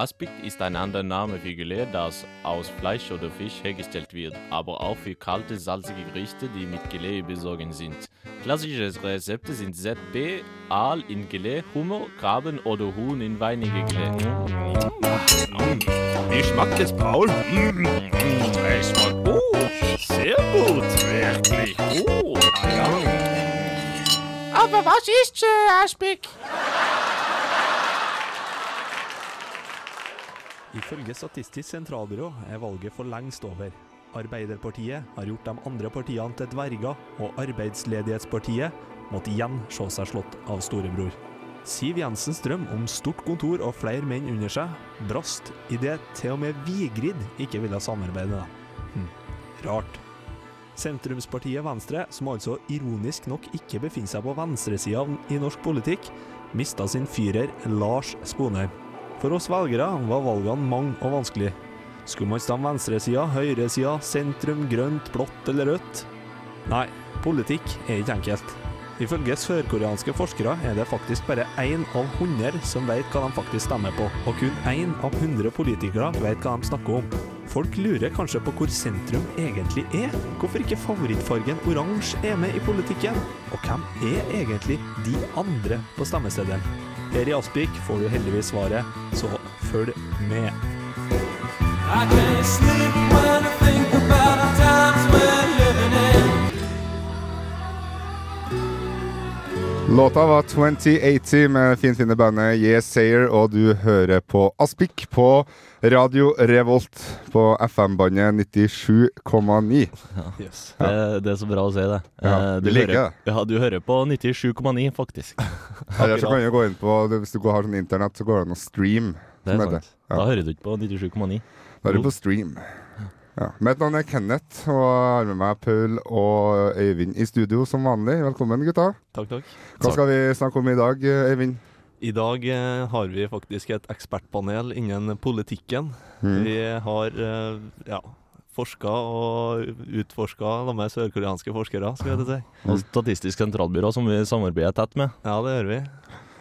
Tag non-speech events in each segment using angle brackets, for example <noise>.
Aspik ist ein anderer Name für Gelee, das aus Fleisch oder Fisch hergestellt wird, aber auch für kalte, salzige Gerichte, die mit Gelee besorgen sind. Klassische Rezepte sind ZB, Aal in Gelee, Hummer, Krabben oder Huhn in weinige Gelee. Wie schmeckt es, Paul? Mm, Es schmeckt gut. Sehr gut. Wirklich gut. Aber was ist äh, Aspik? Ifølge Statistisk sentralbyrå er valget for lengst over. Arbeiderpartiet har gjort de andre partiene til dverger, og Arbeidsledighetspartiet måtte igjen se seg slått av storebror. Siv Jensens drøm om stort kontor og flere menn under seg brast idet til og med Vigrid ikke ville samarbeide. Hm. Rart. Sentrumspartiet Venstre, som altså ironisk nok ikke befinner seg på venstresida i norsk politikk, mista sin fyrer Lars Sponheim. For oss velgere var valgene mange og vanskelige. Skulle man stemme venstresida, høyresida, sentrum, grønt, blått eller rødt? Nei, politikk er ikke enkelt. Ifølge sørkoreanske forskere er det faktisk bare én av 100 som vet hva de faktisk stemmer på, og kun én av 100 politikere vet hva de snakker om. Folk lurer kanskje på hvor sentrum egentlig er. Hvorfor ikke favorittfargen oransje er med i politikken? Og hvem er egentlig de andre på stemmeseddelen? Her i Aspik får du heldigvis svaret, så følg med. I can't sleep when I think about the Låta var 2080 med finfine bandet Yes Sayer, og du hører på Aspik på Radio Revolt på FM-bandet 97,9. Yes. Det, det er så bra å si det. Ja, du, du, liker hører, ja, du hører på 97,9, faktisk. <laughs> Eller så kan du gå inn på Hvis du har sånn internett, så går det an å stream. Det er sant. Ja. Da hører du ikke på 97,9. Da er du på stream. Ja. Mitt navn er Kenneth, og jeg har med meg Paul og Øyvind i studio som vanlig. Velkommen, gutta. Takk, takk. Hva skal vi snakke om i dag, Øyvind? I dag eh, har vi faktisk et ekspertpanel innen politikken. Mm. Vi har eh, ja, forska og utforska med sørkoreanske forskere, skal jeg si. Og Statistisk sentralbyrå, som vi samarbeider tett med. Ja, det gjør vi.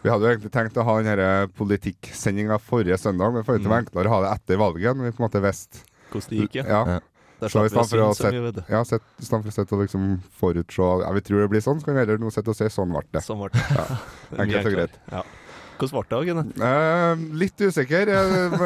Vi hadde jo egentlig tenkt å ha denne politikksendinga forrige søndag, men for det Mm. var enklere å ha det etter valget. Når vi på en måte visste Hvordan det gikk, ja. ja. Ja. Der Så i vi å stedet for å sette-. Ja, sett, for å og liksom forutse ja, Vi tror det blir sånn, så kan vi heller noe sitte og se. sånn ble det. Sånn ble det. Ja. Er <laughs> Enkelt og greit. Ja. Hvordan ble det, Gunnar? Eh, litt usikker. Eh,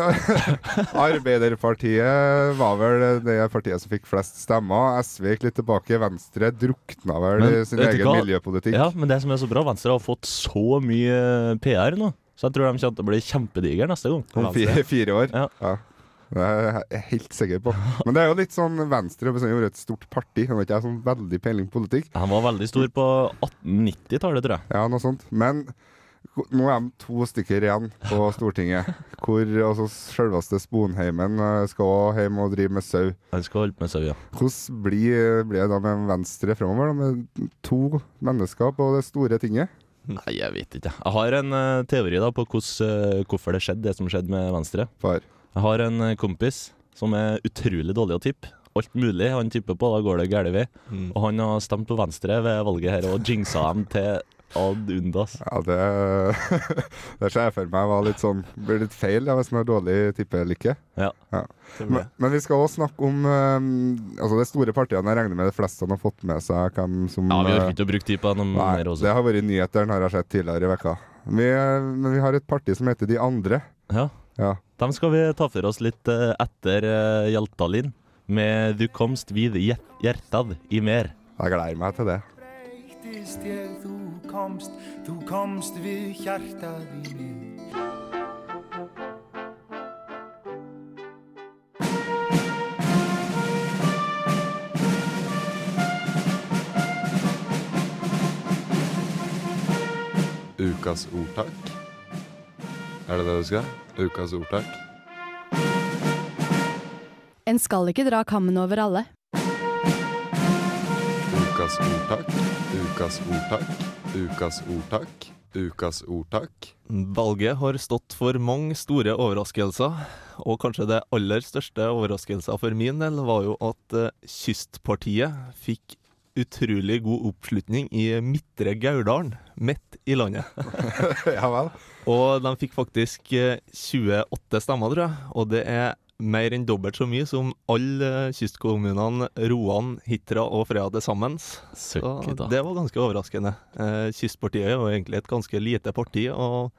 <laughs> Arbeiderpartiet var vel det partiet som fikk flest stemmer. SV gikk litt tilbake. Venstre drukna vel Men i sin egen hva? miljøpolitikk. Ja, men det som er så bra, Venstre har fått så mye PR nå. Så jeg tror de kommer til å bli kjempedigre neste gang. Om fire, fire år. Ja. Det er jeg helt sikker på. Men det er jo litt sånn Venstre har bestandig vært et stort parti. Han har ikke sånn veldig peiling på politikk. Han var veldig stor på 1890-tallet, tror jeg. Ja, noe sånt. Men nå er de to stykker igjen på Stortinget. <laughs> Hvor altså, selveste Sponheimen eh, skal hjem og drive med sau. Han skal holde på med sau, ja. Hvordan blir, blir det da med Venstre fremover, med to mennesker på det store tinget? Nei, jeg vet ikke. Jeg har en eh, teori da på hvordan, eh, hvorfor det skjedde, det som skjedde med Venstre. Far. Jeg har en eh, kompis som er utrolig dårlig å tippe. Alt mulig han tipper på, da går det gæren vei. Mm. Og han har stemt på Venstre ved valget her og jinxa dem til ad undas. Ja, det <laughs> Det ser jeg for meg var litt sånn Blir litt feil ja, hvis man har dårlig tippelykke. Ja. ja. Men, men vi skal også snakke om eh, Altså de store partiene. Jeg regner med de fleste har fått med seg hvem som Ja, Vi har orker ikke å bruke tid på dem Nei, det har vært nyhetene, har jeg sett tidligere i vekka. Vi, eh, men vi har et parti som heter De andre. Ja. Ja. Dem skal vi ta for oss litt eh, etter uh, Hjaltalin med 'Du komst vid hjer- hjertad i mer'. Jeg gleder meg til det. Ég, komst. Ukas ordtak. Er det det du skal? Ukas ordtak. En skal ikke dra kammen over alle. Ukas ordtak. Ukas ordtak. Ukas ordtak. Ukas ordtak. Valget har stått for mange store overraskelser, og kanskje det aller største overraskelsen for min del var jo at eh, Kystpartiet fikk utrolig god oppslutning i Midtre Gauldalen, midt i landet. <laughs> ja vel. Og de fikk faktisk eh, 28 stemmer, tror jeg, og det er mer enn dobbelt så mye som alle eh, kystkommunene Roan, Hitra og Frøya til sammen. Så det var ganske overraskende. Eh, Kystpartiet er jo egentlig et ganske lite parti, og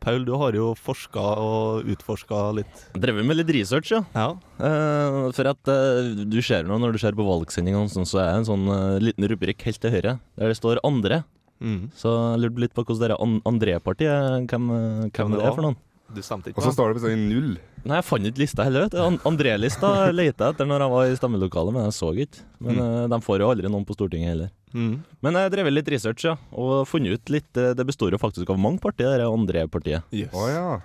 Paul, du har jo forska og utforska litt. Drevet med litt research, ja. Ja. Uh, for at uh, du ser nå, når du ser på valgsendingene, sånn, så er det en sånn uh, liten rubrikk helt til høyre, der det står 'andre'. Mm. Så jeg lurte litt på hvordan det an André-partiet Hvem, hvem, hvem det er for noen? Du stemte ikke Og så står det sånn i null. Nei, jeg fant ikke lista heller. vet du. André-lista leita jeg etter når jeg var i stemmelokalet, men jeg så ikke. Men mm. de får jo aldri noen på Stortinget heller. Mm. Men jeg drev litt research, ja, og funnet ut litt eh, Det består jo faktisk av mange partier, det André-partiet. Yes. Oh, ja.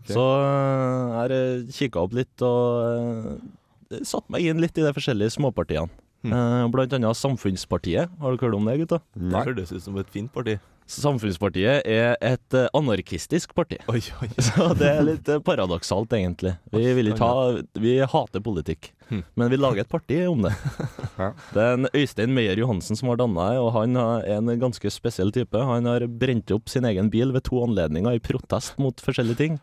okay. Så eh, jeg har kikka opp litt og satt meg inn litt i de forskjellige småpartiene. Mm. Eh, blant annet Samfunnspartiet. Har dere hørt om det, gutta? Det høres ut som et fint parti. Samfunnspartiet er et eh, anarkistisk parti. Oi, oi. <laughs> Så det er litt eh, paradoksalt, egentlig. Vi vil ikke ha Vi hater politikk, Hmm. men vi lager et parti om det. <laughs> Det er en Øystein Meyer Johansen som har danna det, og han er en ganske spesiell type. Han har brent opp sin egen bil ved to anledninger i protest mot forskjellige ting.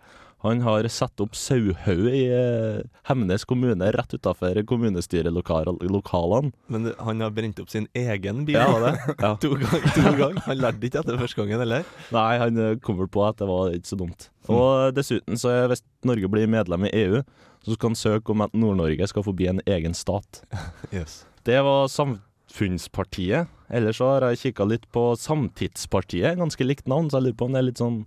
Han har satt opp sauhaug i eh, Hemnes kommune rett utafor kommunestyrelokalene. Men han har brent opp sin egen bil? Ja, det? <laughs> Ja. To ganger. Gang. Han lærte ikke etter første gangen, eller? Nei, han eh, kom vel på at det var ikke så dumt. Og dessuten, så er hvis Norge blir medlem i EU, så skal han søke om at Nord-Norge skal få bli en egen stat. <laughs> Yes. Det var Samfunnspartiet. Ellers så har jeg kikka litt på Samtidspartiet. Ganske likt navn, så jeg lurer på om det er litt sånn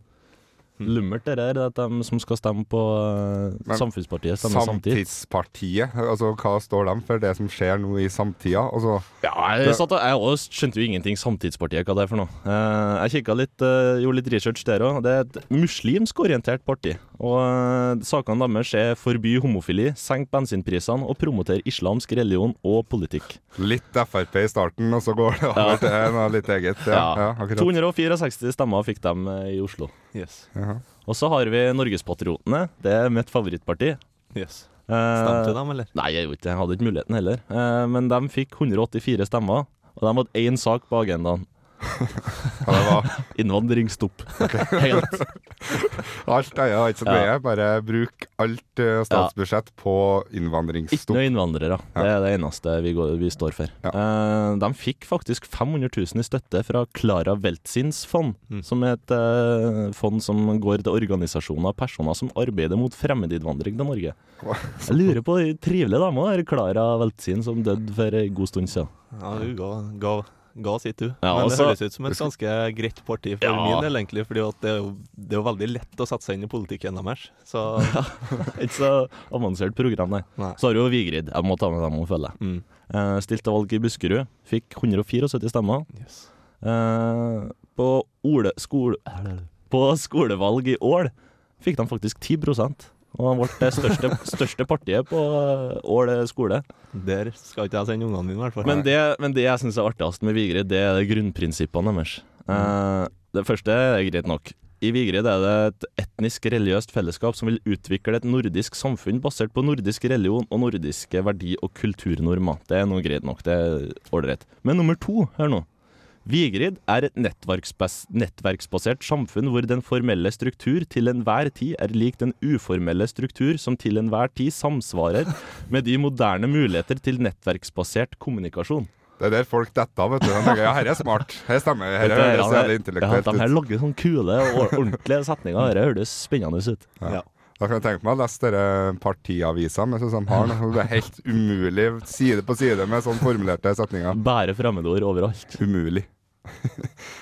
lummert, det der. At de som skal stemme på eh, Men Samfunnspartiet, stemmer samtid. Samtidspartiet, altså hva står de for det som skjer nå i samtida? Altså, Ja, jeg, satt, jeg også skjønte jo ingenting Samtidspartiet, hva det er for noe. Eh, jeg kikka litt, eh, gjorde litt research der òg. Det er et muslimsk orientert parti. Og sakene deres er forby homofili, senk bensinprisene og promotere islamsk religion og politikk. litt Frp i starten, og så går det over til noe litt eget. Ja, <laughs> ja, ja 264 stemmer fikk de i Oslo. Yes. Jaha. Og så har vi Norgespatriotene. Det er mitt favorittparti. yes. Eh, Stemte dem, eller? Nei, jeg gjorde ikke. Jeg hadde ikke muligheten heller. Eh, men de fikk 184 stemmer, og de hadde én sak på agendaen. <laughs> Ja, Innvandringsstopp. Okay. Helt. <laughs> alt, ja, ja, ikke så Ja. nøye. Bare bruk alt eh, statsbudsjett på Ikke innvandringsstopp. noe innvandrere. Det er det eneste vi, går, vi står for. Ja. Eh, de fikk faktisk 500 000 i støtte fra Klara Weltzins fond, Mm. som er et eh, fond som går til organisasjoner og personer som arbeider mot fremmedinnvandring til Norge. Jeg lurer på de trivelige dama der, Klara Weltzin, som døde for en god stund siden. Ja, hun ga, ga, ga sitt, du. Ja, Men det altså- høres ut som et ganske greit parti for Ja. min del, egentlig. For det det er jo veldig lett å sette seg inn i politikken deres. Så <laughs> Ikke så avansert program, nei. Nei. Så har du jo Vigrid. Jeg må ta med dem og følge. mm. Uh, stilte valg i Buskerud. Fikk 174 stemmer. yes. Uh, på, Ole, skole, på skolevalg i Ål fikk de faktisk 10 og de ble det største, største partiet på eh, Ål skole. Der skal ikke jeg sende ungene mine, i hvert fall. Men det, men det jeg syns er artigst med Vigrid, det er grunnprinsippene deres. Mm. det første er greit nok. I Vigrid er det et etnisk religiøst fellesskap som vil utvikle et nordisk samfunn basert på nordisk religion og nordiske verdi- og kulturnormer. Det er noe greit nok. Det er ålreit. Men nummer to, hør nå. Vigrid er et nettverksbas nettverksbasert samfunn hvor den formelle struktur til enhver tid er lik den uformelle struktur som til enhver tid samsvarer med de moderne muligheter til nettverksbasert kommunikasjon. Det er der folk detter av, vet du. De tenker ja, her er smart. Her stemmer. Her høres jævlig ut. ja, De her lager sånne kule og ordentlige setninger. Dette høres spennende ut. Ja. Da kan jeg tenke meg å lese dere partiaviser med sånn som har noe. Det er helt umulig side på side med sånn formulerte setninger. Bare fremmedord overalt. Umulig.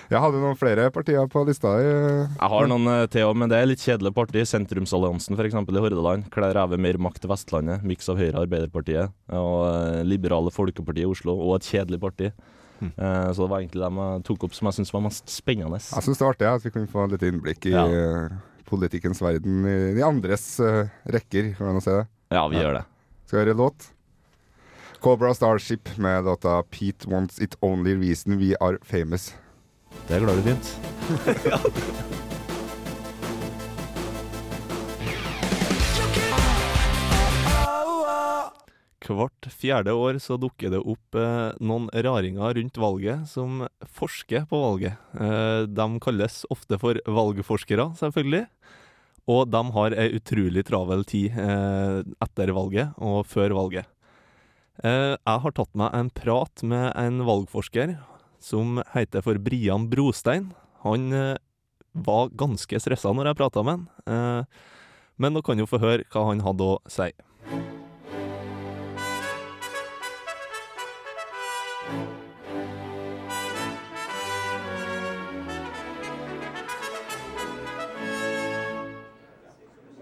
Jeg hadde noen flere partier på lista. i- Jeg har noen eh, til òg, men det er litt kjedelige partier. Sentrumsalliansen f.eks. i Hordaland. Kler ræve mer makt til Vestlandet. Miks av Høyre og Arbeiderpartiet og eh, Liberale Folkepartiet i Oslo. Og et kjedelig parti. Mm. så det var egentlig dem jeg tok opp som jeg syntes var mest spennende. Jeg syns det var artig at vi kunne få litt innblikk i Ja. Politikkens verden i de andres uh, rekker, kan man si det. Ja, vi gjør det. Skal vi høre låt? Cobra Starship med låta 'Pete Wants It Only Reason We Are Famous'. Det klarer du fint. <laughs> Hvert fjerde år så dukker det opp eh, noen raringer rundt valget som forsker på valget. Eh, de kalles ofte for valgforskere, selvfølgelig. Og de har ei utrolig travel tid eh, etter valget og før valget. Eh, jeg har tatt meg en prat med en valgforsker som heter for Brian Brostein. Han eh, var ganske stressa når jeg prata med han, eh, men dere kan jo få høre hva han hadde å si.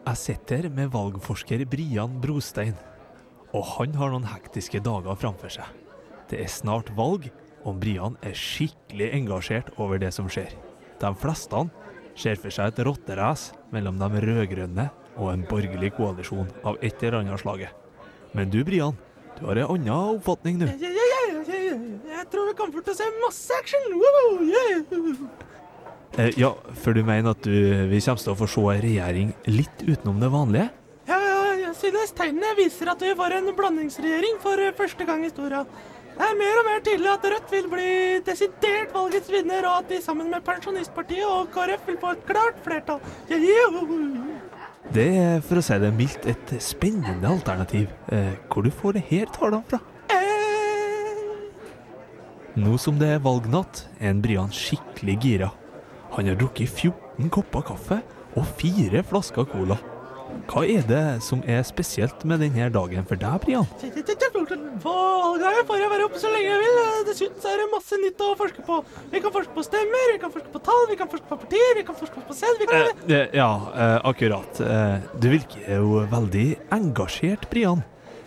Jeg sitter med valgforsker Brian Brostein, og han har noen hektiske dager framfor seg. Det er snart valg, og Brian er skikkelig engasjert over det som skjer. De fleste ser for seg et rotterace mellom de rød-grønne og en borgerlig koalisjon av et eller annet slaget. Men du, Brian, du har en annen oppfatning nå. Jeg, jeg, jeg, jeg tror vi kommer til å se masse action! Wow, yeah. Eh, ja, for du mener at du, vi kommer til å få se en regjering litt utenom det vanlige? Ja, ja, jeg synes tegnene viser at vi får en blandingsregjering for eh, første gang i historia. Det er mer og mer tydelig at Rødt vil bli desidert valgets vinner, og at de sammen med Pensjonistpartiet og KrF vil få et klart flertall. Det er, for å si det mildt, et spennende alternativ. Eh, hvor du får det her tallene fra? Nå som det er valgnatt, er en Brian skikkelig gira. Han har drukket 14 kopper kaffe og fire flasker cola. Hva er det som er spesielt med denne dagen for deg, Brian? Valgdagen får jeg være oppe så lenge jeg vil. Dessuten er det masse nytt å forske på. Vi kan forske på stemmer, vi kan forske på tall, vi kan forske på partier, vi kan forske på. Vi kan... Eh, eh, ja, eh, akkurat. Eh, du virker jo veldig engasjert, Brian.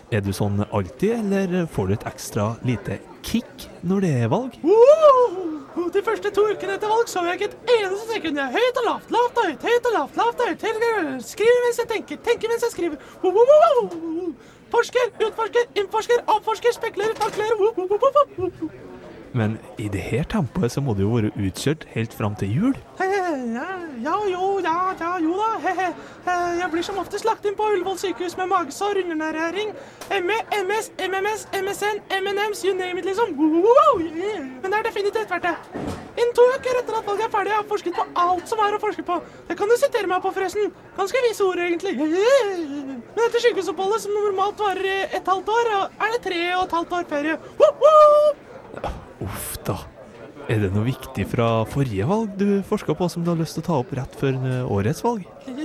Er du sånn alltid, eller får du et ekstra lite kick når det er valg? Woo! De første to ukene etter valg så jeg ikke et eneste sekund. Jeg er høyt og lavt, lavt og høyt, høyt og lavt, lavt og høyt. høyt. Skriver mens jeg tenker, tenker mens jeg skriver. Woo, woo, woo. Forsker, utforsker, innforsker, avforsker, spekulerer, kalkulerer. Men i det her tempoet så må det jo være utkjørt helt fram til jul. He, he, ja, ja, jo, ja, ja, jo da. He, he. Eh, Jeg blir som oftest lagt inn på Ullevål sykehus med magesår, underernæring, ME, MS, MMS, MSN, MNMs, you name it, liksom. Woo, yeah. Men det er definitivt verdt det. Innen to uker etter at valget er ferdig, jeg har jeg forsket på alt som er å forske på. Det kan du sitere meg på, forresten. Ganske vise ord, egentlig. Men etter sykehusoppholdet, som normalt varer et halvt år, er det tre og et halvt år ferie. Uff da. Er det noe viktig fra forrige valg du forska på som du har lyst til å ta opp rett før eh, årets valg? Eh,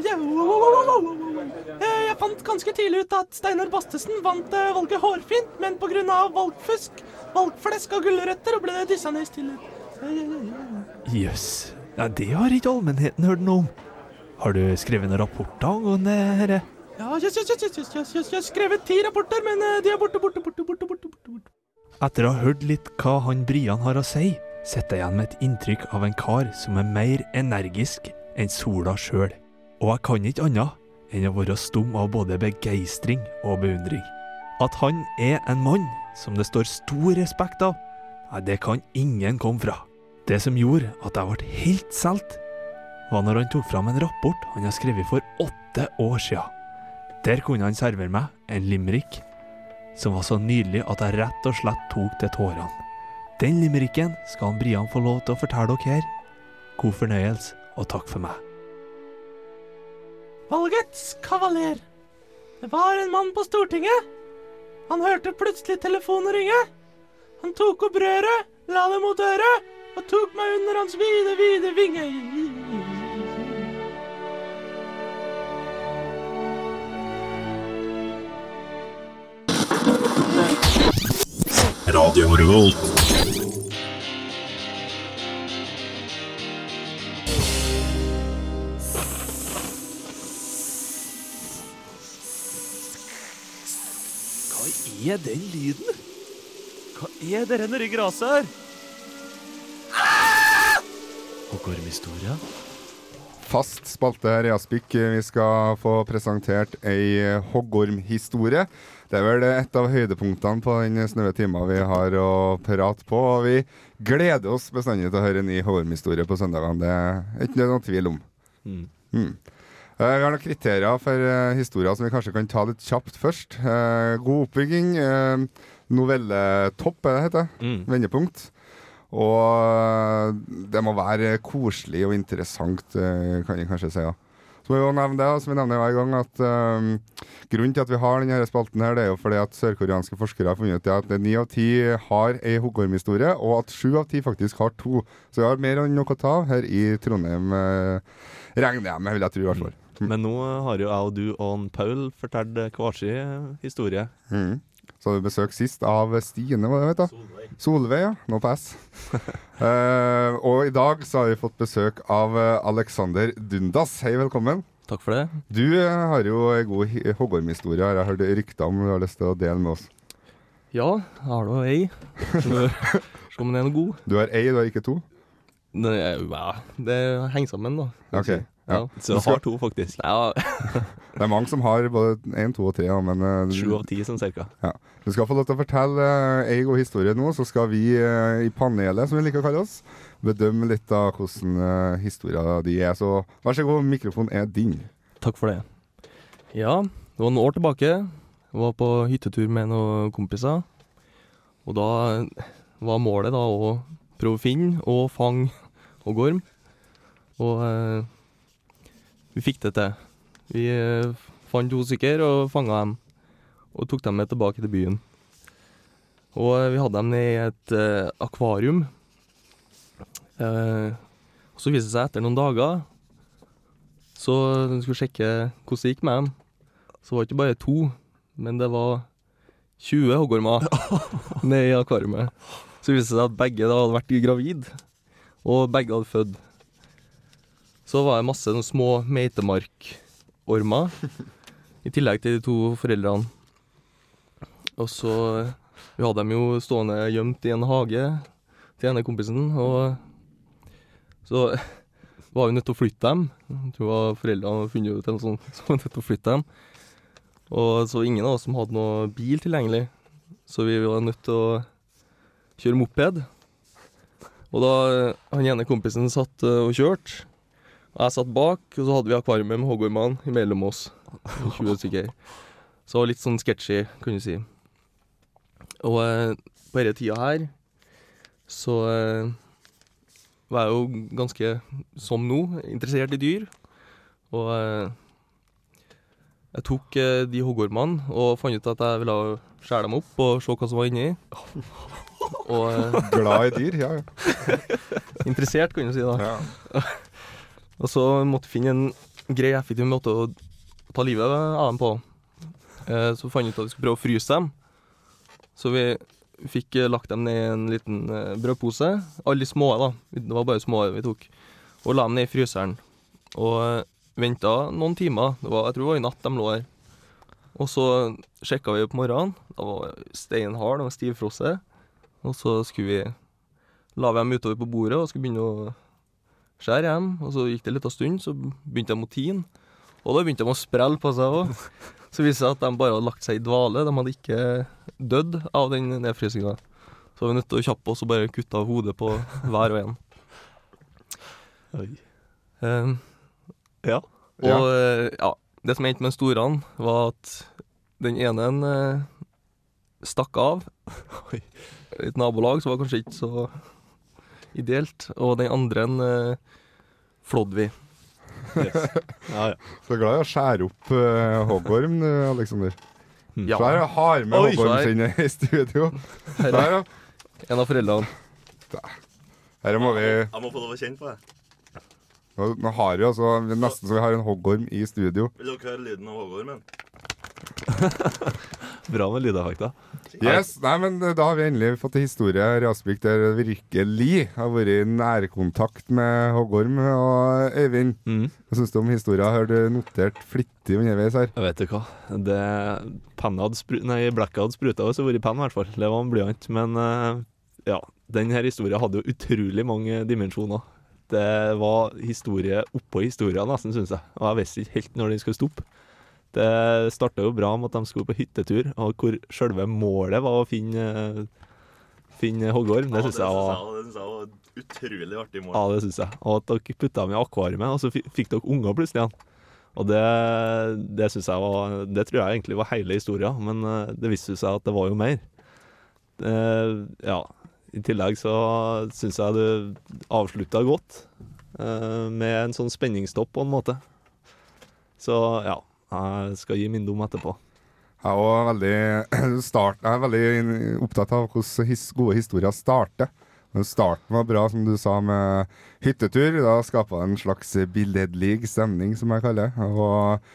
Jeg fant ganske tidlig ut at Steinar Bastesen vant eh, valget hårfint, men pga. valgfusk, valgflesk og gulrøtter ble det dyssa ned i stillhet. Jøss. Ja, det har ikke allmennheten hørt noe om. Har du skrevet noen rapporter angående dette? Ja, jøss, jøss, jøss, jeg har skrevet ti rapporter, men de er borte, borte, borte, borte, borte, borte, borte. Etter å ha hørt litt hva han Brian har å si, sitter jeg igjen med et inntrykk av en kar som er mer energisk enn sola sjøl. Og jeg kan ikke annet enn å være stum av både begeistring og beundring. At han er en mann som det står stor respekt av, det kan ingen komme fra. Det som gjorde at jeg ble helt solgt, var når han tok fram en rapport han har skrevet for åtte år siden. Der kunne han servere meg en limerick som var så nydelig at jeg rett og slett tok til tårene. Den limericken skal han Brian få lov til å fortelle dere her. God fornøyelse, og takk for meg. Valgets kavaler. Det var en mann på Stortinget. Han hørte plutselig telefonen ringe. Han tok opp røret, la det mot øret, og tok meg under hans vide, vide vinge. Radio Revolt. Er den lyden? Hva er det nedi gresset her? Og Gorm fast spalte her i Aspik. Vi skal få presentert ei hoggormhistorie. Det er vel et av høydepunktene på den snaue timen vi har å prate på. Og vi gleder oss bestandig til å høre en ny hoggormhistorie på søndagene. Det er ikke noe tvil om. Mm. Mm. Eh, vi har noen kriterier for eh, historier som vi kanskje kan ta litt kjapt først. Eh, god oppbygging. eh, Novelletopp, er det det heter. Mm. Vendepunkt. Og eh, det må være koselig og interessant, eh, kan vi kanskje si. Ja. Så må vi også nevne det, som vi nevner hver gang, at um, grunnen til at vi har denne spalten, her, det er jo fordi at sørkoreanske forskere har funnet ut at ni av ti har ei hoggormhistorie, og at sju av ti faktisk har to. Så vi har mer enn nok å ta av her i Trondheim, eh, regner jeg med, vil jeg tro i hvert fall. Men nå har jo jeg og du og Paul fortalt hver sin historie. Mm. Så hadde vi besøk sist av Stine, hva det vet du? Solveig. ja. No pass. uh, <laughs> og i dag så har vi fått besøk av eh, Alexander Dundas. Hei, velkommen. Takk for det. Du eh, har jo en god hi- hoggormhistorie, har jeg hørt rykter om du har lyst til å dele med oss. Ja, jeg har da ei. Skal <laughs> Se om den er noe god. Du har ei, du har ikke to? Det, ja, det henger sammen, da. Ok, si. Ja. Så har to, faktisk. Ja, <laughs> Det er mange som har både én, to og tre, ja, men eh, Sju av ti, sånn cirka. Ja. Du skal få lov til å fortelle eh, ei god historie nå, så skal vi eh, i panelet, som vi liker å kalle oss, bedømme litt av hvordan historia di er. Så vær så god, mikrofonen er din. takk for det. Ja, det var noen år tilbake. Jeg var på hyttetur med noen kompiser. Og da var målet da å prøve å finne og fange. Og eh, vi fikk det til. Vi eh, fant to stykker og fanga dem. Og tok dem med tilbake til byen. Og eh, vi hadde dem i et uh, akvarium. Uh, og så viste det seg etter noen dager så de skulle sjekke hvordan det gikk med dem. Så var det ikke bare to, men det var 20 hoggormer <laughs> nede i akvariet. Så viste det seg at begge da hadde vært gravid, og begge hadde født. Så var det masse sånne små meitemarkormer, i tillegg til de to foreldrene. Og så Vi hadde dem jo stående gjemt i en hage til ene kompisen, og så var vi nødt til å flytte dem. Jeg tror foreldrene funnet ut en sånn, <laughs> så var nødt til å flytte dem. Og så ingen av oss som hadde noe bil tilgjengelig, så vi var nødt til å kjøre moped. Og da han ene kompisen satt eh, og kjørte, jeg satt bak, og så hadde vi akvariet med hoggormene imellom oss, <laughs> 20 stykker. Så litt sånn sketchy, kan du si. Og eh, på denne tida her, så eh, var jeg jo ganske, som nå, interessert i dyr. Og eh, jeg tok eh, de hoggormene og fant ut at jeg ville skjære dem opp og se hva som var inni. <laughs> Og eh, Glad i dyr, ja. ja. <laughs> interessert, kan du si da. Og så måtte jeg finne en grei, effektiv måte å ta livet av dem på. Eh, så fant vi ut at vi skulle prøve å fryse dem. Så vi fikk eh, lagt dem ned i en liten eh, brødpose. Alle de små, da. Det var bare små vi tok. Og la dem ned i fryseren. Og venta noen timer. Det var, jeg tror det var i natt de lå her. Og så sjekka vi på morgenen. Da var steinhard, det var stivfrosset. Og så skulle vi La dem utover på bordet og skulle begynne å skjære hjem. Og så gikk det en liten stund, så begynte de å tine. Og da begynte de å sprelle på seg òg. <laughs> Så viste det seg at de bare hadde lagt seg i dvale. De hadde ikke dødd av den nedfrysinga. Så var vi nødt til å kjappe oss og bare kutte av hodet på hver og en. Oi. Um, Ja. og eh, ja, det som endte med storene, var at den ene uh, stakk av. <laughs> Et nabolag, så var kanskje ikke så ideelt. Og den andre eh, flådde vi. Yes. Ja, ja. Så glad i å skjære opp uh, hoggorm, du, Aleksander. Ja. Svær har med Oi, sin i studio. Her er en av foreldrene. Her må vi Jeg må få lov å kjenne på det. Nå, nå har vi altså nesten så vi har en hoggorm i studio. Vil dere høre lyden av hoggormen? <laughs> Bra med lydeffekter. Yes, nei, men eh, Da har vi endelig fått en historie her der det virkelig har vært i nærkontakt med hoggorm. Og Øyvind, Mm. hva syns du om historien? Har du notert flittig underveis her? Jeg vet du hva. Det hadde. Nei, spruta hvis det hadde vært penn, i hvert fall. Det var en blyant. Men eh, ja, denne historien hadde jo utrolig mange dimensjoner. det var historie oppå historien, nesten, syns jeg. Og jeg visste ikke helt når de skulle stoppe. Det starta jo bra med at de skulle på hyttetur, og hvor selve målet var å finne, finne hoggorm. Det syns jeg var utrolig artig mål. Ja, det syns jeg. Og at dere putta dem i akvariet, og så fikk dere unger plutselig igjen. Og det, det synes jeg var Det tror jeg egentlig var hele historien, men eh, det viste seg at det var jo mer. Det, ja. I tillegg så syns jeg du avslutta godt, eh, med en sånn spenningstopp på en måte. Så ja, jeg skal gi min dom etterpå. Jeg er veldig, <clears throat> start, jeg er veldig opptatt av hvordan his, gode historier starter. Men starten var bra, som du sa, med hyttetur. Da skapa det en slags billedlig stemning, som jeg kaller det. Og,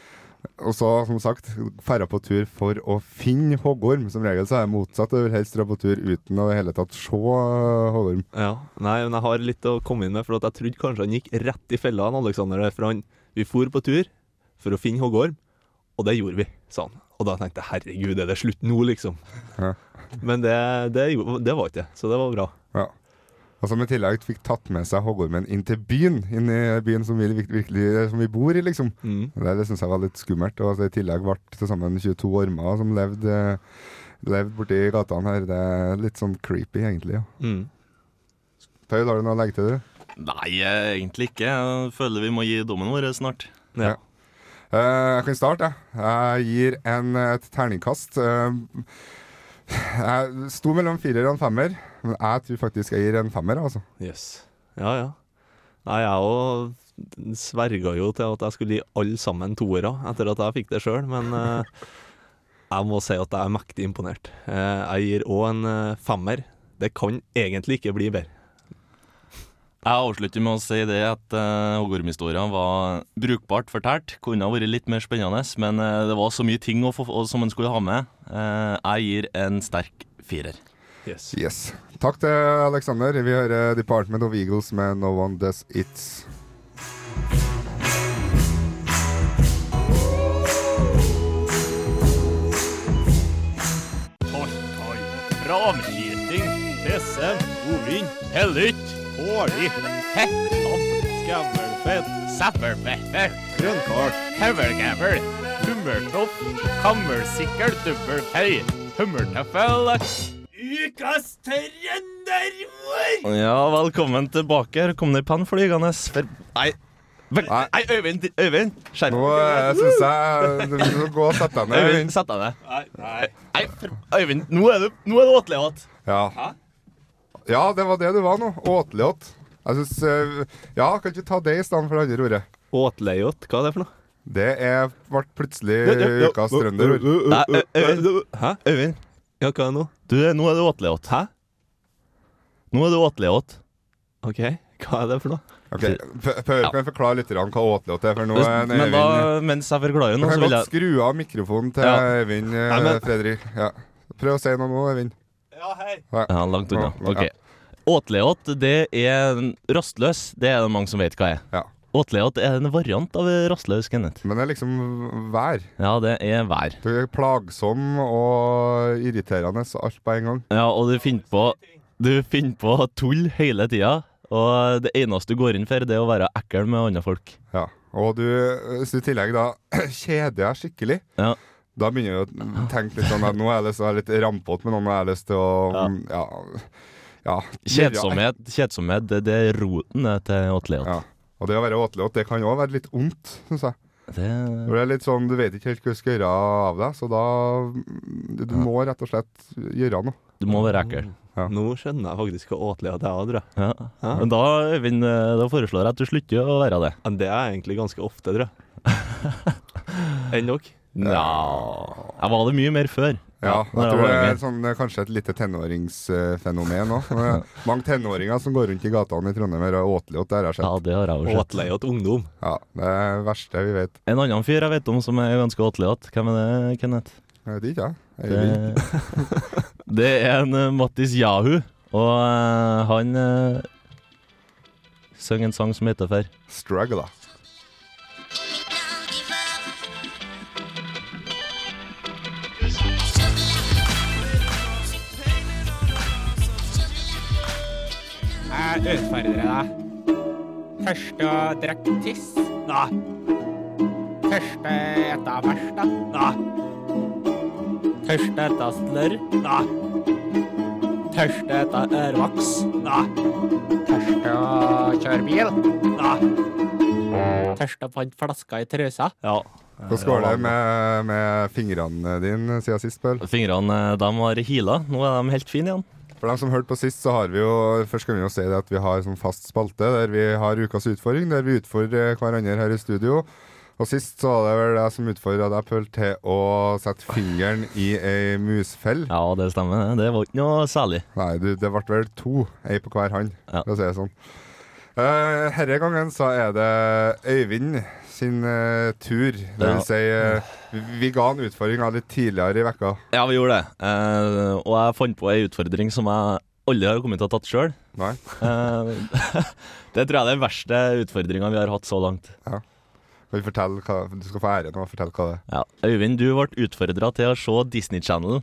og så, som sagt, ferda på tur for å finne hoggorm. Som regel så er det motsatt. Jeg vil helst dra på tur uten å i det hele tatt se eh, hoggorm. Ja, nei, men jeg har litt å komme inn med, for at jeg trodde kanskje han gikk rett i fella, han Alexander. For han, vi for på tur for å finne hoggorm, og det gjorde vi, sa han. Og da tenkte jeg herregud, er det slutt nå, liksom? Ja. Men det, det, det var ikke det, så det var bra. Ja. Og som i tillegg fikk tatt med seg hoggormen inn til byen, inn i byen som vi, virkelig, som vi bor i, liksom. Mm. Det, det syns jeg var litt skummelt. Og at i tillegg ble til sammen 22 ormer som levde, levde borti gatene her. Det er litt sånn creepy, egentlig. ja. Mm. Paul, har du noe å legge til, du? Nei, egentlig ikke. Jeg føler vi må gi dommen vår snart. Ja. Eh, jeg kan starte, jeg. Jeg gir en, et terningkast. Eh, jeg sto mellom firer og en femmer, men jeg tror faktisk jeg gir en femmer, altså. Yes. Ja, ja. Nei, jeg òg sverga jo til at jeg skulle gi alle sammen toere etter at jeg fikk det sjøl, men eh, jeg må si at jeg er mektig imponert. Eh, jeg gir òg en eh, femmer. Det kan egentlig ikke bli bedre. Jeg avslutter med å si det at uh, hoggormhistorien var brukbart fortalt. Kunne ha vært litt mer spennende, men uh, det var så mye ting å få, som en skulle ha med. Uh, jeg gir en sterk firer. Yes. Yes. Takk til Alexander. Vi hører Department of Eagles med No One Does It. Framskyting, pisse, godvin, hellytt, årlig, hettam, skammelfett, sæppelfetter, grønnkål, høvelgævel, hummertopp, kammersikkel, dubbelhøy, hummertøffel. Ukas trønderord! Ja, velkommen tilbake. Her kom det pennflygende penn flygende. For Nei. Vel, nei, Øyvind, Øyvind, skjerp Nå uh, syns jeg du må gå og sette deg ned. Øyvind, Øyvind. sett deg ned. Nei, nei. Nei, for- Øyvind, nå er du, nå er du åtelig igjen. Ja. ja, det var det du var nå. Åtliåt. Jeg syns uh, Ja, kan ikke ta det i stedet for det andre ordet? Åtleiot, hva er det for noe? Det er, ble plutselig ukas trønderord. Nei, Ø- Øyvind. Hæ? Øyvind, Ja, hva er det nå? du, nå er du igjen. Hæ? Nå er du igjen. OK, hva er det for noe? Ok, Før Pør kan jeg forklare litt hva åtliåt er, for nå Men Øyvind da, mens jeg forklarer nå, så kan vil godt jeg skru av mikrofonen til Ja. Øyvind eh, Nei, men- Fredrik. Ja. Prøv å si noe nå, Eivind. Ja, hei. Ja, langt unna. Ok. ja. Åtleåt, det er rastløs. Det er det mange som vet hva er. Ja. Åtleåt er en variant av rastløs, Kenneth. Men det er liksom vær. Ja, det er vær. Du er plagsom og irriterende alt på en gang. Ja, og du finner på Du finner på tull hele tida. Og det eneste du går inn for, det er å være ekkel med andre folk. Ja. Og du, hvis du i tillegg da <clears throat> kjeder deg skikkelig, Ja. da begynner du å tenke litt sånn at nå har jeg lyst til å være litt rampete med noen, nå har jeg lyst til å Ja. Ja. ja, Kjedsomhet, kjedsomhet det, det er roten til åtelighet. Ja. Og det å være åtelighet, det kan også være litt ondt, syns jeg. Det, det er litt sånn, Du vet ikke helt hva du skal gjøre av deg, så da Du, du må rett og slett gjøre noe. du må være ekkel. Ja. Nå skjønner jeg faktisk hva åtelig at jeg jeg. Ja. Ja. Men da, Øyvind, eh, da foreslår jeg at du slutter å være det. Men det er jeg egentlig ganske ofte, tror jeg. Enn dere? Nja Jeg var det mye mer før. Ja, jeg tror det er sånn, det er kanskje et lite tenåringsfenomen òg. <laughs> Mange tenåringer som går rundt i gatene i Trondheim og er åteliåt, det har jeg Ja, det har jeg sett. Åtleiot ungdom. Ja, Det er det verste vi vet. En annen fyr jeg vet om som er ganske åtelig Hvem er det, Kenneth? Jeg vet ikke, jeg. Øyvind. <laughs> Det, er en uh, Mattis Jahu, og uh, han uh, synger en sang som heter for Struggle, da. Jeg utfordrer deg. Første å drikke tiss? Nei. Første ete versta? Nei. Første etter slørr? Nei. Første etter ørvoks? Nei. Tørste å kjøre bil? Nei. Tørste å fant flaska i trusa? Ja. Hvordan går det med, med fingrene dine siden sist, Pøl? Fingrene de har hila. Nå er de helt fine igjen. For dem som hørte på sist, så har vi jo Først kan vi jo si det at vi har sånn fast spalte der vi har ukas utfordring, der vi utfordrer hverandre her i studio. Og sist så var det vel jeg som utfordra deg, Pøl, til å sette fingeren i ei musfell. Ja, det stemmer. Det var ikke noe særlig. Nei, du, det ble vel to, ei på hver hånd, for å si det sånn. Uh, herre gangen så er det Øyvind sin uh, tur. Det vil si, uh, vi ga en utfordring av litt tidligere i vekka. Ja, vi gjorde det. Uh, og jeg fant på ei utfordring som jeg aldri har kommet til å ha tatt sjøl. <laughs> Det tror jeg er den verste utfordringa vi har hatt så langt. Ja. Vil du fortelle hva, du skal få æren av å fortelle hva det er. Ja. Øyvind, du ble utfordra til å se Disney Channel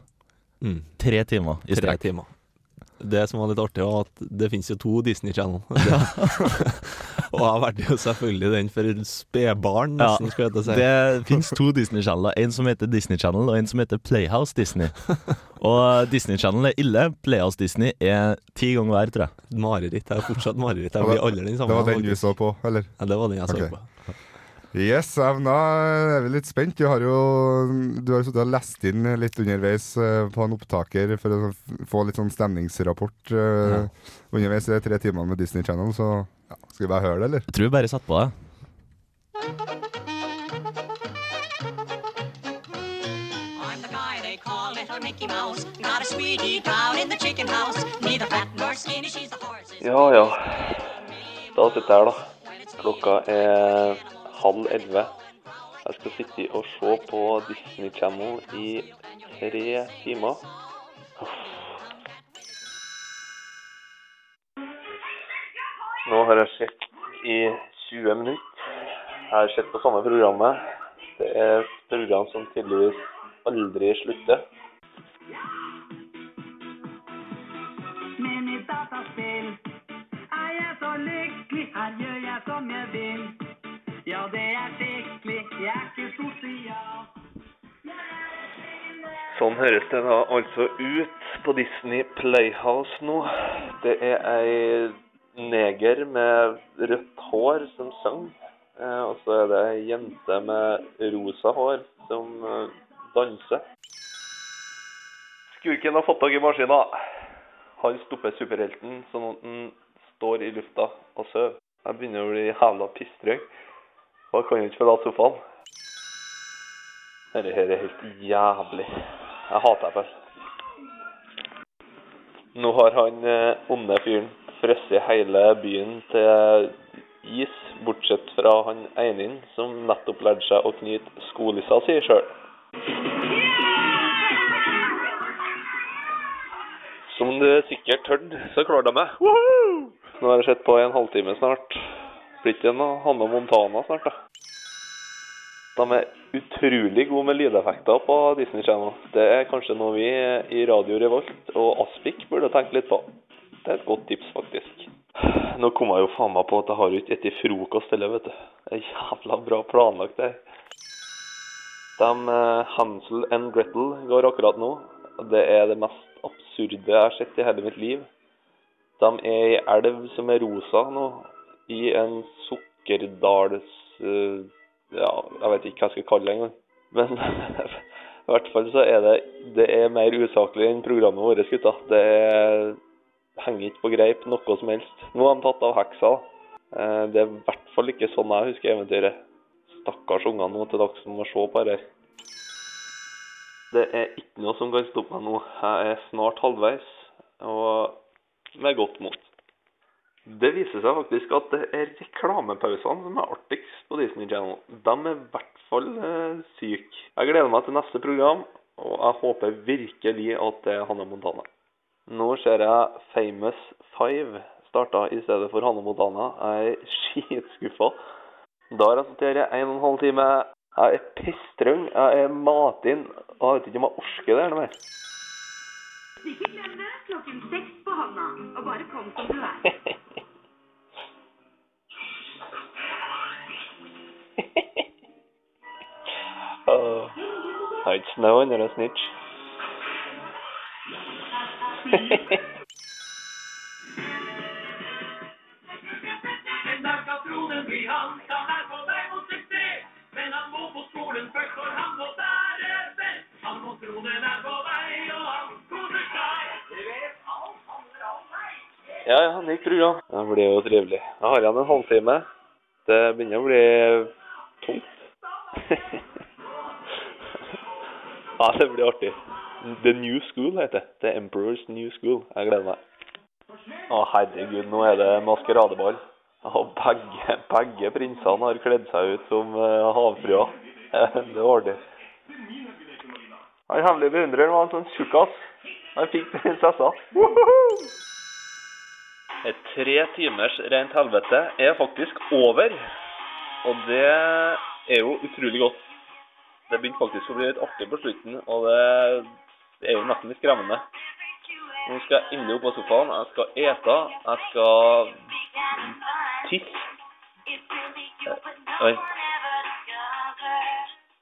Mm. tre timer i Tre strekk. timer. Det som var litt artig, var at det finnes jo to Disney Channel. <laughs> <laughs> Og jeg valgte jo selvfølgelig den for spedbarn, nesten, skulle jeg si. Det finnes to Disney Channel. En som heter Disney Channel, og en som heter Playhouse Disney. <laughs> Og Disney Channel er ille. Playhouse Disney er ti ganger hver, tror jeg. Mareritt. Jeg er fortsatt mareritt. Jeg blir aldri den samme. Det var den du så på, eller? Ja, det var den jeg så okay. på. Yes, Evna, er vi litt spent. Du har jo du har sittet og lest inn litt underveis eh, på en opptaker for å få litt sånn stemningsrapport ja. underveis i de tre timene med Disney Channel, så ja, skal vi bare høre det, eller? Jeg tror vi bare setter på det. I'm the guy they call Little Mickey Mouse. Got a sweetie down in the chicken house. Neither fat nor skinny, she's the horse's. Ja, ja. Da sitter jeg her, da. Klokka er halv elleve. Jeg skal sitte og se på Disney Channel i tre timer. Nå har jeg sett i 20 minutter. Jeg har sett på samme programmet. Det er et program som tydeligvis aldri slutter. Sånn høres det da altså ut på Disney Playhouse nå. Det er ei neger med rødt hår som synger. Eh, og så er det ei jente med rosa hår som eh, danser. Skurken har fått tak i maskina. Han stopper superhelten sånn at han står i lufta og sover. Jeg begynner å bli jævla pisstrøy. Og jeg kan ikke forlate sofaen. Dette her er helt jævlig. Jeg hater Apple. Nå har han eh, onde fyren frosset hele byen til is, bortsett fra han Einin, som nettopp lærte seg å knyte skolissa si sjøl. Som du sikkert hørte, så klarte jeg meg. Woohoo! Nå har jeg sett på i en halvtime snart. Blir ikke noe Hanne Montana snart, da. De er utrolig gode med lydeffekter på Disney Channel. Det er kanskje noe vi i Radio Revolt og Aspik burde tenke litt på. Det er et godt tips, faktisk. Nå kom jeg jo faen meg på at jeg har jo ikke spist frokost heller, vet du. Det er jævla bra planlagt, det. De eh, Hansel and Gretel går akkurat nå. Det er det mest absurde jeg har sett i hele mitt liv. De er i elv som er rosa nå, i en sukkerdals... ja, jeg vet ikke hva jeg skal kalle det engang. Men <laughs> i hvert fall så er det, det er mer usaklig enn programmet vårt, gutta. Det er, henger ikke på greip noe som helst. Nå har de tatt av heksa. Eh, Det er i hvert fall ikke sånn jeg husker eventyret. Stakkars unger nå til dags som må se på her. Det er ikke noe som kan stoppe meg nå. Jeg er snart halvveis, og med godt mot. Det viser seg faktisk at det er reklamepausene som er artigst på Disney Channel. De er i hvert fall eh, syke. Jeg gleder meg til neste program, og jeg håper virkelig at det er Hanne Montana. Nå ser jeg Famous Five starta i stedet for Hanne Montana. Jeg er <laughs> skitskuffa. Da resulterer jeg en og en halv time. Jeg er pisstrøng, jeg er matinn, jeg vet ikke om jeg orker det her mer. Ikke glem det, klokken seks på Hanna, og bare kom som du er. <laughs> <laughs> Du it's snowing handler a snitch. Ja, ja, nytt program. Det blir jo trivelig. Jeg har igjen en halvtime. Det begynner å bli tungt. <laughs> ja, det blir artig. The New School heter det. The Emperor's New School. Jeg gleder meg. Å, herregud, nå er det maskeradeball. Og begge, begge prinsene har kledd seg ut som uh, havfruer. <laughs> det var artig. Han hemmelige beundrer var en sånn tjukkas. Han fikk prinsessa. Et tre timers rent helvete er faktisk over. Og det er jo utrolig godt. Det begynte faktisk å bli litt artig på slutten, og det, det er jo nesten litt skremmende. Nå skal jeg endelig opp på sofaen. Jeg skal ete. Jeg skal tisse.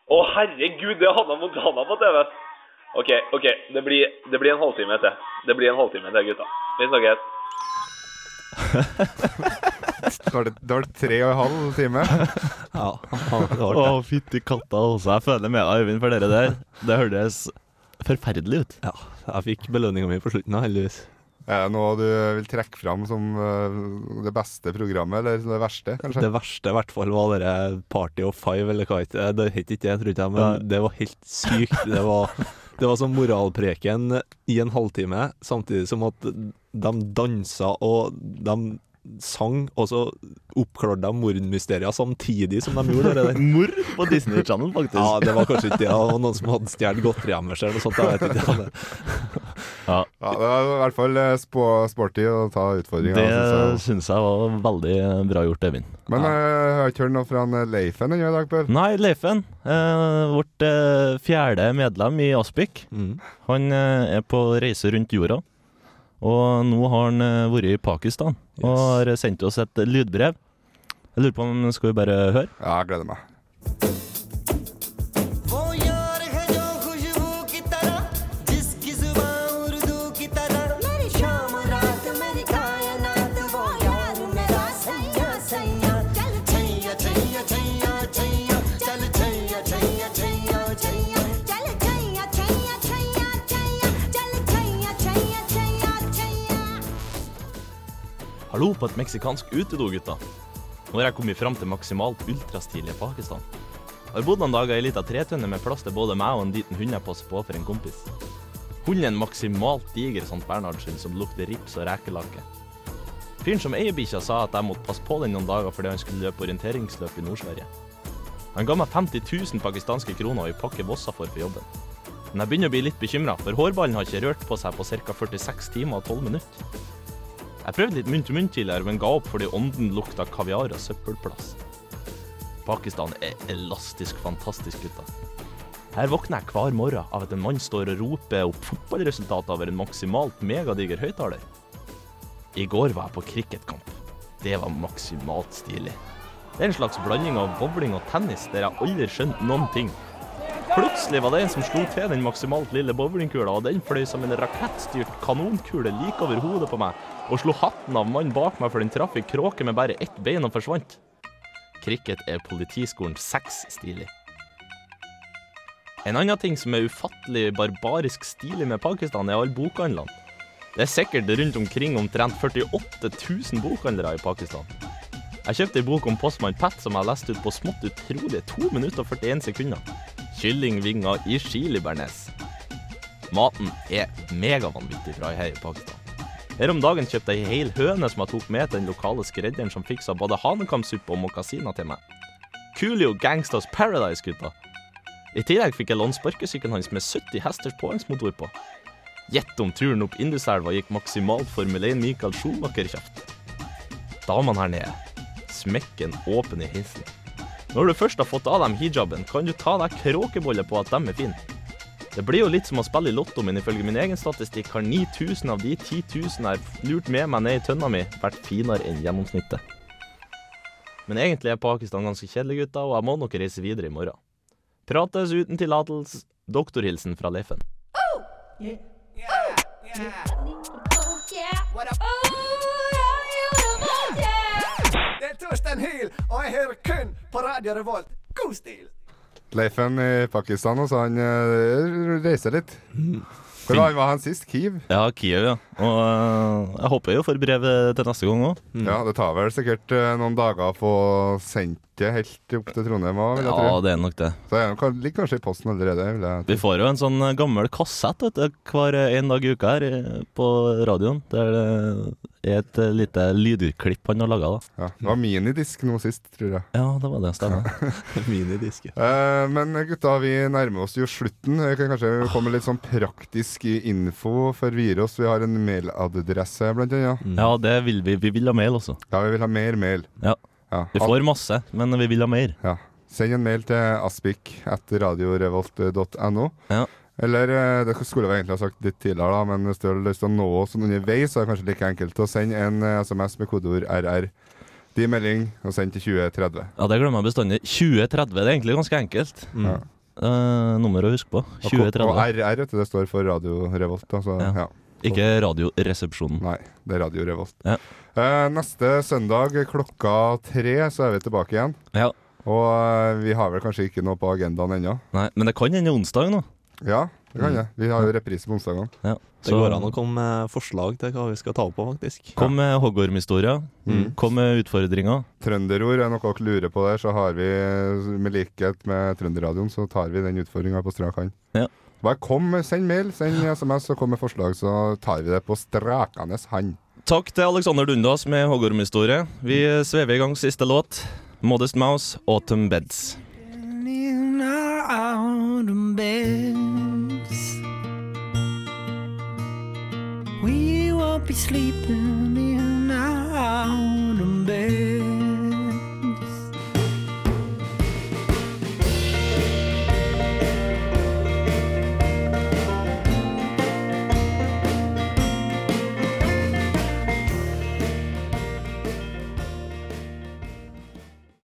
Å, herregud, det er Hanna Montana på TV! OK, ok, det blir, det blir en halvtime til. Det blir en halvtime til, gutta. Vi snakkes. <laughs> Da <laughs> var det, var det tre og en halv time. <laughs> Ja, Å, fytti katta også. Jeg føler med deg, Øyvind, for dere der. Det hørtes forferdelig ut. Ja, jeg fikk belønninga mi på slutten, heldigvis. Er det noe du vil trekke fram som eh, det beste programmet, eller det verste, kanskje? Det verste i hvert fall var det Party of Five, eller hva det? Det het ikke det, trodde jeg, men det var helt sykt. Det var, det var som moralpreken i en halvtime, samtidig som at de dansa og de sang, og så oppklarte de mordmysterier samtidig som de gjorde det der. <laughs> Mord på Disney Channel, faktisk. Ja, det var kanskje ikke det. Det var noen som hadde stjålet godteriet deres eller noe sånt. Jeg vet ikke. Ja. Ja, det var i hvert fall eh, spå, sporty å ta utfordringa. Det jeg. syns jeg var veldig bra gjort, Evin. Men ja. jeg har ikke hørt noe fra eh, Leifen ennå i dag, Per. Nei, Leifen, eh, vårt eh, fjerde medlem i Aspik, han eh, er på reise rundt jorda. Og nå har han eh, vært i Pakistan og har sendt oss et lydbrev. Jeg lurer på om skal vi bare høre? Ja, jeg gleder meg. Hallo på et meksikansk utedo, gutta. Nå har jeg kommet fram til maksimalt ultrastilige Pakistan. Jeg har bodd noen dager i ei lita tretønne med plass til både meg og en liten hund jeg passer på for en kompis. Hunden er en maksimalt diger St. Bernhardshund som lukter rips og rekelake. Fyren som eier bikkja sa at jeg måtte passe på den noen dager fordi han skulle løpe orienteringsløp i Nord-Sverige. Han ga meg 50 000 pakistanske kroner og ei pakke Vossa for på jobben. Men jeg begynner å bli litt bekymra, for hårballen har ikke rørt på seg på ca. 46 timer og 12 minutter. Jeg prøvde litt munn-til-munn tidligere, men ga opp fordi ånden lukta kaviar og søppelplass. Pakistan er elastisk fantastisk, gutta. Her våkner jeg hver morgen av at en mann står og roper opp fotballresultatet over en maksimalt megadiger høyttaler. I går var jeg på cricketkamp. Det var maksimalt stilig. Det er en slags blanding av bowling og tennis der jeg aldri skjønte noen ting. Plutselig var det en som slo til den maksimalt lille bowlingkula, og den fløy som en rakettstyrt kanonkule like over hodet på meg, og slo hatten av mannen bak meg for den traff ei kråke med bare ett bein og forsvant. Cricket er politiskolen 6 stilig. En annen ting som er ufattelig barbarisk stilig med Pakistan, er alle bokhandlene. Det er sikkert rundt omkring omtrent 48 000 bokhandlere i Pakistan. Jeg kjøpte ei bok om postmann Pat som jeg leste ut på smått utrolige 2 minutter og 41 sekunder. Kyllingvinger i chili bearnés. Maten er megavanvittig bra her i Pakistan. Her om dagen kjøpte jeg ei hel høne som jeg tok med til den lokale skredderen som fiksa både hanekamsuppe og mokasiner til meg. Coolio Gangsters Paradise, gutta. I tillegg fikk jeg låne sparkesykkelen hans med 70 hesters påhengsmotor på. Gjett om turen opp Induselva gikk maksimalt Formel 1 Michael Schumacher-kjeft. Damene her nede, smekken åpen i hilsen. Når du først har fått av dem hijaben, kan du ta deg kråkebolle på at dem er fine. Det blir jo litt som å spille i Lotto, men ifølge min egen statistikk har 9000 av de 10 000 jeg lurt med meg ned i tønna mi, vært finere enn gjennomsnittet. Men egentlig er Pakistan ganske kjedelig, gutta, og jeg må nok reise videre i morgen. Prates uten tillatelse. Doktorhilsen fra Leifen. Det er Torstein Hyl, og jeg hører kun på Radio Revolt. God stil! Leifen i Pakistan, og så han eh, reiser litt. Hvor var han var han sist? Kiev? Ja, Kiev, ja. Og uh, jeg håper jo får brev til neste gang òg. Ja, det tar vel sikkert uh, noen dager å få sendt det helt opp til Trondheim òg, vil jeg Ja, tro. det er nok det. Så det ligger kanskje i posten allerede. Vil jeg Vi får jo en sånn gammel kassett vet du, hver en dag i uka her eh, på radioen. Der det er et eh, lite lydklipp han har laga. Ja, det var minidisk nå sist, tror jeg. Ja, det var det. Stemmer. <laughs> Minidisk. Uh, men gutta, vi nærmer oss jo slutten. Vi kan kanskje komme med litt sånn praktisk info før vi gir oss. Vi har en mailadresse, blant annet. Ja, det vil vi. Vi vil ha mail også. Ja, vi vil ha mer mail. Ja. Vi får masse, men vi vil ha mer. Ja. Send en mail til aspik etter radiorevolt.no. Ja. Eller eh, det skulle jeg egentlig ha sagt litt tidligere, da, men hvis du har lyst til å nå oss underveis, så er det kanskje like enkelt å sende en eh, SMS med kodeord RR. Din melding og send til 2030. Ja, det glemmer jeg bestandig. 2030 det er egentlig ganske enkelt. Ja. Eh, nummer å huske på. 2030. og RR, vet du, det står for Radio Revolt. Altså, Ja. ja. Ikke Radioresepsjonen. Nei, det er Radio Revolt. Ja. Uh, neste søndag klokka tre så er vi tilbake igjen. Ja. Og uh, vi har vel kanskje ikke noe på agendaen ennå. Nei, men det kan hende onsdag nå. Ja, det kan Mm. jeg. Vi har jo reprise på onsdagene. Ja. Det går an å komme med forslag til hva vi skal ta opp på, faktisk. Kom med hoggormhistorier. Mm. Kom med utfordringer. Trønderord er noe dere lurer på der, så har vi, med likhet med Trønderradioen, så tar vi den utfordringa på strak hånd. Ja. Bare kom, send mail, send SMS og kom med forslag, så tar vi det på strakende hand. Takk til Alexander Dundas med hoggormhistorie. Vi svever i gang siste låt. Modest Mouse, Autumn Beds. round beds. We won't be sleeping in our own beds.